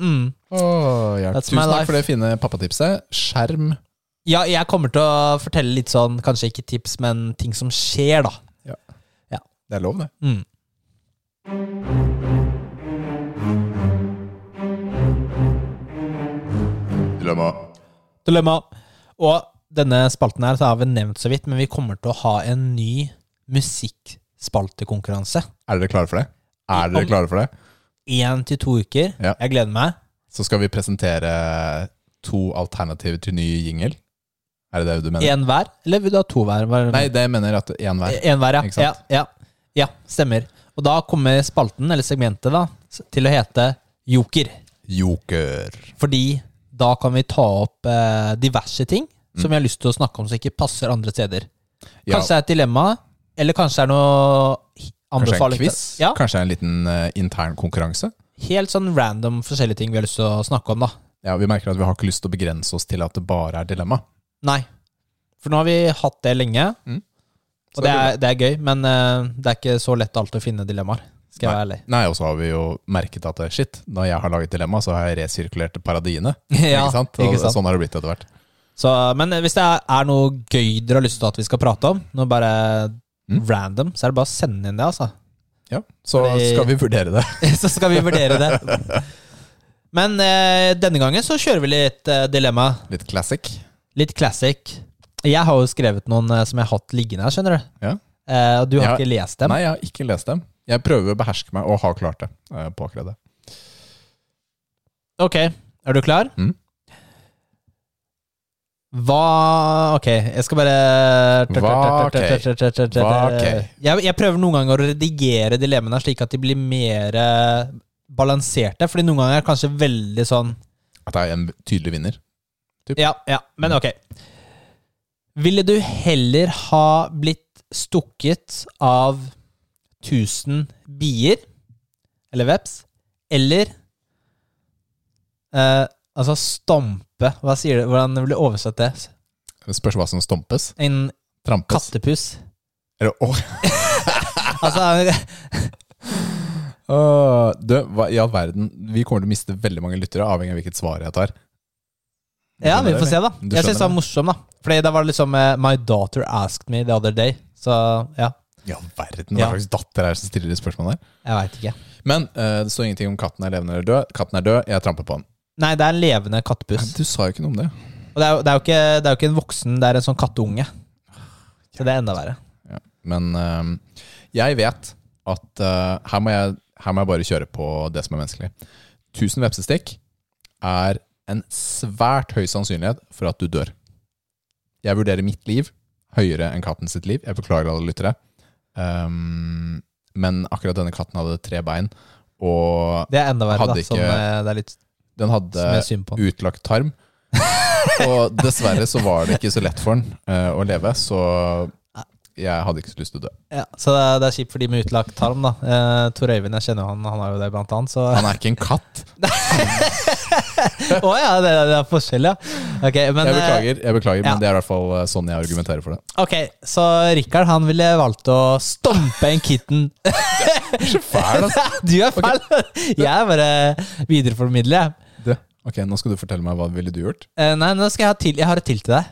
mm. oh, my Tusen takk for det fine pappatipset. Skjerm. Ja, jeg kommer til å fortelle litt sånn, kanskje ikke tips, men ting som skjer, da. Ja, Det er lov, det. Mm. Dilemma. Dilemma. Og denne spalten her så har vi nevnt så vidt, men vi kommer til å ha en ny musikkspaltekonkurranse. Er dere klare for det? Er dere klare for det? Én til to uker. Ja. Jeg gleder meg. Så skal vi presentere to alternativer til ny jingle. Er det det du mener? Én hver? Eller vil du ha to hver? Nei, det jeg mener at én hver. En hver, ja. Ja. Ja, ja. Stemmer. Og da kommer spalten, eller segmentet, da, til å hete Joker. Joker. Fordi da kan vi ta opp eh, diverse ting. Som vi har lyst til å snakke om som ikke passer andre steder. Ja, Kanskje det er et dilemma, eller kanskje det er noe kanskje en anbefaling. quiz? Ja, Kanskje en liten uh, intern konkurranse? helt sånn random forskjellige ting vi har lyst til å snakke om, da. Ja, Vi merker at vi har ikke lyst til å begrense oss til at det bare er dilemma. Nei. For nå har vi hatt det lenge, Mm. Og det er det er gøy, men uh, det er ikke så lett alltid å finne dilemmaer. Skal jeg være ærlig. Nei, og så har vi jo merket at eh, shit, når jeg har laget dilemma, så har jeg resirkulert paradiene. Ja, ikke sant? Og ikke sant? sånn har det blitt etter hvert. Så, men hvis det er, noe gøy dere har lyst til at vi skal prate om, noe bare Mm. random, så er det bare å sende inn det, altså. Ja, så Fordi- skal vi vurdere det. så skal vi vurdere det. Men eh, denne gangen så kjører vi litt eh, dilemma. Litt classic. Litt classic. Jeg har jo skrevet noen eh, som jeg har hatt liggende her, skjønner du. Ja. Eh, og du har jeg, ikke lest dem. Nei, jeg har ikke lest dem. Jeg prøver å beherske meg, og har klart det eh, på akkurat det. Ok, er du klar? Mm. Hva Ok, jeg skal bare Hva ok? Hva ok? Jeg, jeg prøver noen ganger å redigere dilemmaene slik at de blir mer eh, balanserte. Fordi noen ganger er det kanskje veldig sånn At det er en tydelig vinner. Ja, ja, men ok. Ville du heller ha blitt stukket av 1000 bier, eller veps, eller eh, Altså stampe Hva sier du? Hvordan vil du oversette det? Det spørs hva som stompes. En Trampes. kattepuss. det åh, Altså åh, du, hva i all verden? Vi kommer til å miste veldig mange lyttere, avhengig av hvilket svar jeg tar. Ja, vi får det, se, da. Jeg syns det var morsom, da. Fordi det var liksom uh, My daughter asked me the other day. Så ja, I all verden, hva Ja. slags datter er det som stiller de spørsmålene der? jeg vet ikke. Men uh, det står ingenting om katten er levende eller død. Katten er død, jeg tramper på den. Nei, det er en levende kattepuss. Du sa jo ikke noe om det. Og det er, jo, det, er jo ikke, det er jo ikke en voksen, det er en sånn kattunge. Så det er enda verre. Ja. Men eh, jeg vet at eh, her, må jeg, her må jeg bare kjøre på det som er menneskelig. 1000 vepsestikk er en svært høy sannsynlighet for at du dør. Jeg vurderer mitt liv høyere enn katten sitt liv. Jeg beklager alle lyttere. Um, men akkurat denne katten hadde tre bein, og Det er enda verre, Hadde da. Som, ikke- eh, det er litt den hadde er utlagt tarm. og dessverre så var det ikke så lett for den uh, å leve, så jeg hadde ikke så lyst til å dø. Ja, så det er, det er kjipt for de med utlagt tarm, da. Eh, Tor Øyvind, jeg kjenner jo han, han har jo det blant annet, så Han er ikke en katt. Å ja, det, det er forskjell, ja. Okay, men, Jeg eh, beklager, jeg beklager ja. men det er i hvert fall eh, sånn jeg argumenterer for det. Ok, så Rikard han ville valgt å stompe en kitten. Så fæl, altså. du er fæl! Jeg er bare videreformidler, jeg. Ok, nå skal du fortelle meg hva ville du gjort. Eh, nei, nå skal jeg ha til Jeg har et til til deg.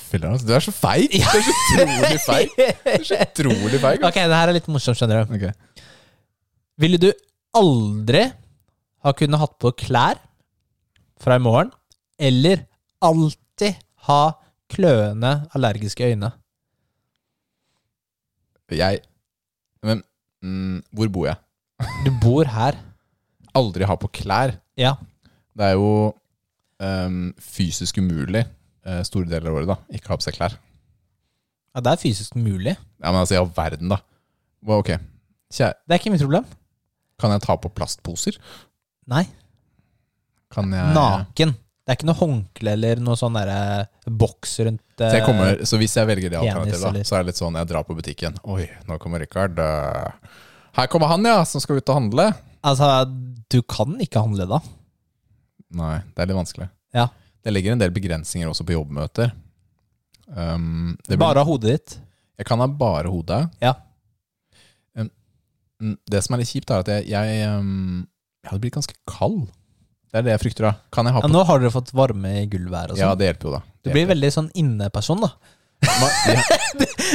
Fyller, altså. Du er så feig! Du er så utrolig feig. Du er så utrolig feig. Ok, det her er litt morsomt, skjønner du. Okay. Ville du aldri ha kunnet hatt på klær fra i morgen, eller alltid ha kløende allergiske øyne? Jeg Men mm, hvor bor jeg? Du bor her. Aldri ha på klær. Ja. Det er jo um, fysisk umulig uh, store deler av året, da. Ikke ha på seg klær. ja, det er fysisk umulig. Ja, men altså, i all verden, da. Well, ok. Kjære, Det er ikke mitt problem. kan jeg ta på plastposer? Nei. Kan jeg Naken. Det er ikke noe håndkle eller noe sånn derre boks rundt Så, jeg eh, kommer, så hvis jeg velger det alternativet, så er det litt sånn jeg drar på butikken. Oi, nå kommer Rikard. Uh, Her kommer han, ja, som skal ut og handle. Altså, du kan ikke handle da. Nei, det er litt vanskelig. Ja. Det legger en del begrensninger også på jobbmøter. Um, det blir- Bare av hodet ditt. Jeg kan ha bare hodet. Ja. Um, mm, det som er litt kjipt, er at jeg, jeg, um, jeg hadde blitt ganske kald. Det er det jeg frykter. da Kan jeg ha Ja, nå har dere fått varme i gulvet her og Ja, sånn. det hjelper jo, da. du Det blir veldig sånn inneperson, da. Ma- ja,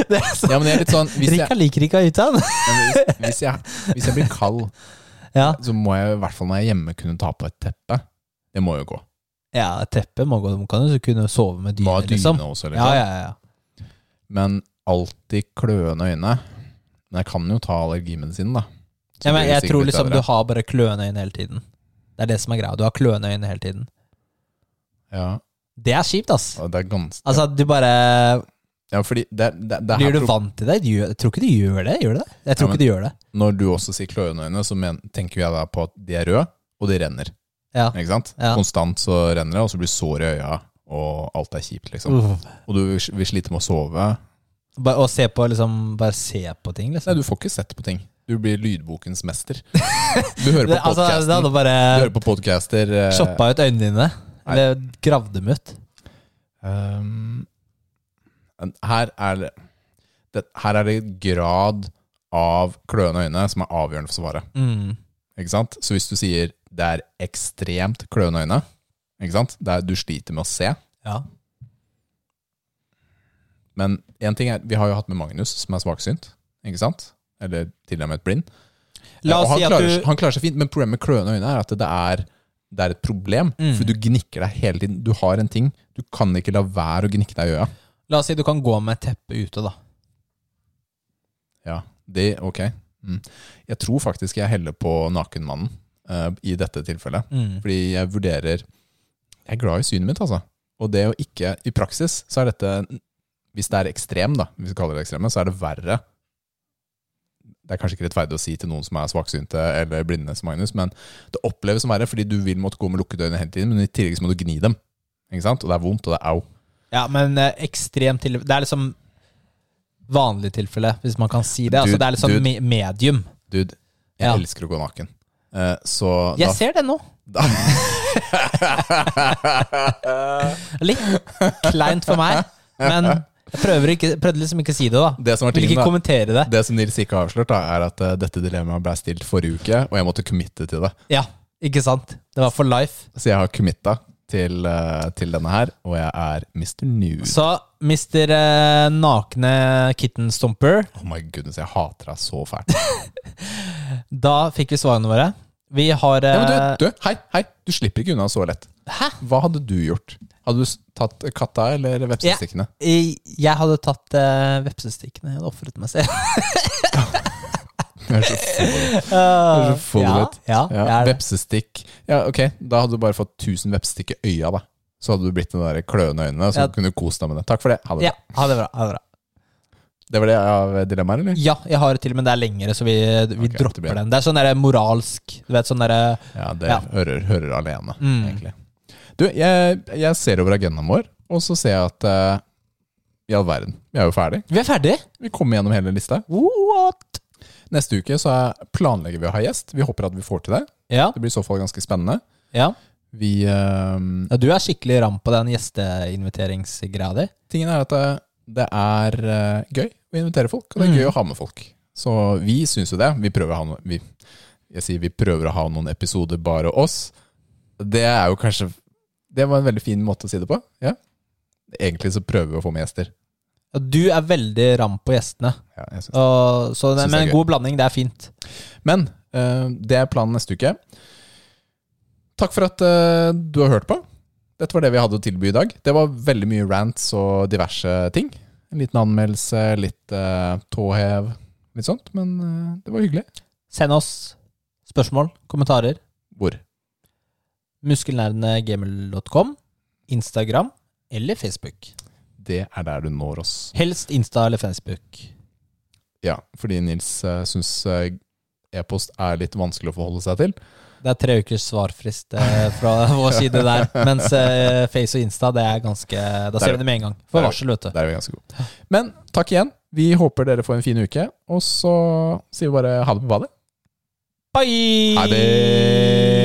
Det er sånn, ja, men jeg er litt sånn Hvis jeg, liker ikke å ja, hvis, hvis, jeg, hvis jeg blir kald, Ja. så må jeg i hvert fall når jeg er hjemme kunne ta på et teppe. Det må jo gå. ja, teppet må gå. Du kan jo kunne sove med dyne, dyne liksom. også, Ja, liksom. ja, ja. Men alltid kløende øyne. Men jeg kan jo ta allergimedisinen, da. Så ja men jeg tror liksom bedre. du har bare kløende øyne hele tiden. Det er det som er greia. Du har kløende øyne hele tiden. Ja, Det er kjipt, ass. Ja, det er ganske Altså, du bare Ja, fordi det, det, det Blir du pro- vant til det? Jeg tror ikke du gjør det. Gjør du det? Jeg tror Ja, men- ikke du gjør det. Når du også sier kløende øyne, så men, tenker jeg da på at de er røde, og de renner. Ja. Ikke sant? Ja. Konstant så renner det, og så blir sår i øya, og alt er kjipt, liksom. Uff. Og du vil slite med å sove. Bare, og se på, liksom, bare se på ting, Nei, liksom. du får ikke sett på ting. Du blir lydbokens mester. Du hører på altså, podcasten. Du hører på podcaster eh, shoppa ut øynene dine. Eller gravd dem ut. Um, Her er det, det Her er det grad av kløende øyne som er avgjørende for svaret. Mm. Ikke sant? Så hvis du sier det er ekstremt kløende øyne, ikke sant? Det er, du sliter med å se. Ja. Men en ting er, vi har jo hatt med Magnus, som er svaksynt. Ikke sant? Eller til og med et blind. La oss han, si at klarer, du han klarer seg fint, men problemet med kløende øyne er at det er, det er et problem. Mm. For du gnikker deg hele tiden. Du har en ting. Du kan ikke la være å gnikke deg i øya. La oss si du kan gå med teppe ute, da. Ja, det, ok. Mm. Jeg tror faktisk jeg heller på nakenmannen eh, i dette tilfellet. Mm. Fordi jeg vurderer Jeg er glad i synet mitt, altså. Og det å ikke I praksis så er dette Hvis det er ekstrem, da, hvis vi kaller det ekstreme, så er det verre. Det er kanskje ikke rettferdig å si til noen som er svaksynte eller blinde som Magnus, men det oppleves som verre fordi du vil måtte gå med lukkede øyne hele tiden, men i tillegg så må du gni dem. Ikke sant? Og det er vondt, og det er au. Ja, men eh, ekstremt til Det er liksom vanlig tilfelle, hvis man kan si det. Altså, det er liksom dude. medium. Dude, jeg Ja. elsker å gå naken. Eh, så Jeg da, ser det nå. Litt kleint for meg, men jeg ikke, prøvde liksom ikke å si det, da. Det som tingen, ikke da, det. det som Nils ikke har avslørt, da, er at uh, dette dilemmaet ble stilt forrige uke, og jeg måtte committe til det. Ja, ikke sant? Det var for life. Så jeg har committa til, eh, til denne her, og jeg er Mr. Nude. Så Mr. eh, nakne kitten stomper, Oh my goodness, jeg hater deg så fælt. da fikk vi svarene våre. Vi har Ja, men eh, du, du, hei, hei, du slipper ikke unna så lett. Hæ? Hva hadde du gjort? Hadde du tatt katta eller vepsestikkene? Ja, Jeg hadde tatt uh, vepsestikkene. Jeg hadde ofret meg selv. Jeg er så er full ja, ja, Ja, det. vepsestikk. Ja, ok, da hadde du bare fått 1000 vepsestikk i øya, da. Så hadde du blitt den der kløende øynene, så Ja. kunne du kost deg med det. Takk for det. Ha det Ja, bra. ha det bra. Ha det bra. Det var det av dilemmaer, eller? Ja, jeg har et til, men det er lengre, så vi, vi okay, dropper den. Det er sånn der moralsk Du vet, sånn derre Ja, det Ja. Hører, hører alene, Mm. egentlig. Du, jeg, jeg ser over agendaen vår, og så ser jeg at uh, I all verden, vi er jo ferdig. Vi er ferdig! Vi kommer gjennom hele lista. What? Neste uke så er, planlegger vi å ha gjest. Vi håper at vi får til det. Ja. Det blir i så fall ganske spennende. ja. Vi eh, ja. Du er skikkelig ram på den gjesteinviteringsgreia di. Tingen er at det, det er eh, gøy å invitere folk, og det er Mm. gøy å ha med folk. Så vi syns jo det. Vi prøver å ha no vi, jeg sier vi prøver å ha noen episoder bare oss. Det er jo kanskje Det var en veldig fin måte å si det på. Ja. Egentlig så prøver vi å få med gjester. Du er veldig ram på gjestene. Ja, jeg synes. Og, så det, Synes det men en god blanding, det er fint. Men uh, det er planen neste uke. Takk for at uh, du har hørt på. Dette var det vi hadde å tilby i dag. Det var veldig mye rants og diverse ting. En liten anmeldelse, litt uh, tåhev, litt sånt. Men uh, det var hyggelig. Send oss spørsmål, kommentarer. Hvor? Muskelnærendegamel.com Instagram eller Facebook. Det er der du når oss. Helst Insta eller Facebook. Ja, fordi Nils uh, syns eh, e-post er litt vanskelig å forholde seg til. Det er tre ukers svarfrist eh, fra vår side der. Mens Face og Insta, det er ganske Da ser vi det med en gang. For varsel, vet du. Der er vi ganske gode. Men takk igjen. Vi håper dere får en fin uke, og så sier vi bare ha det på badet. Bye! Ha det!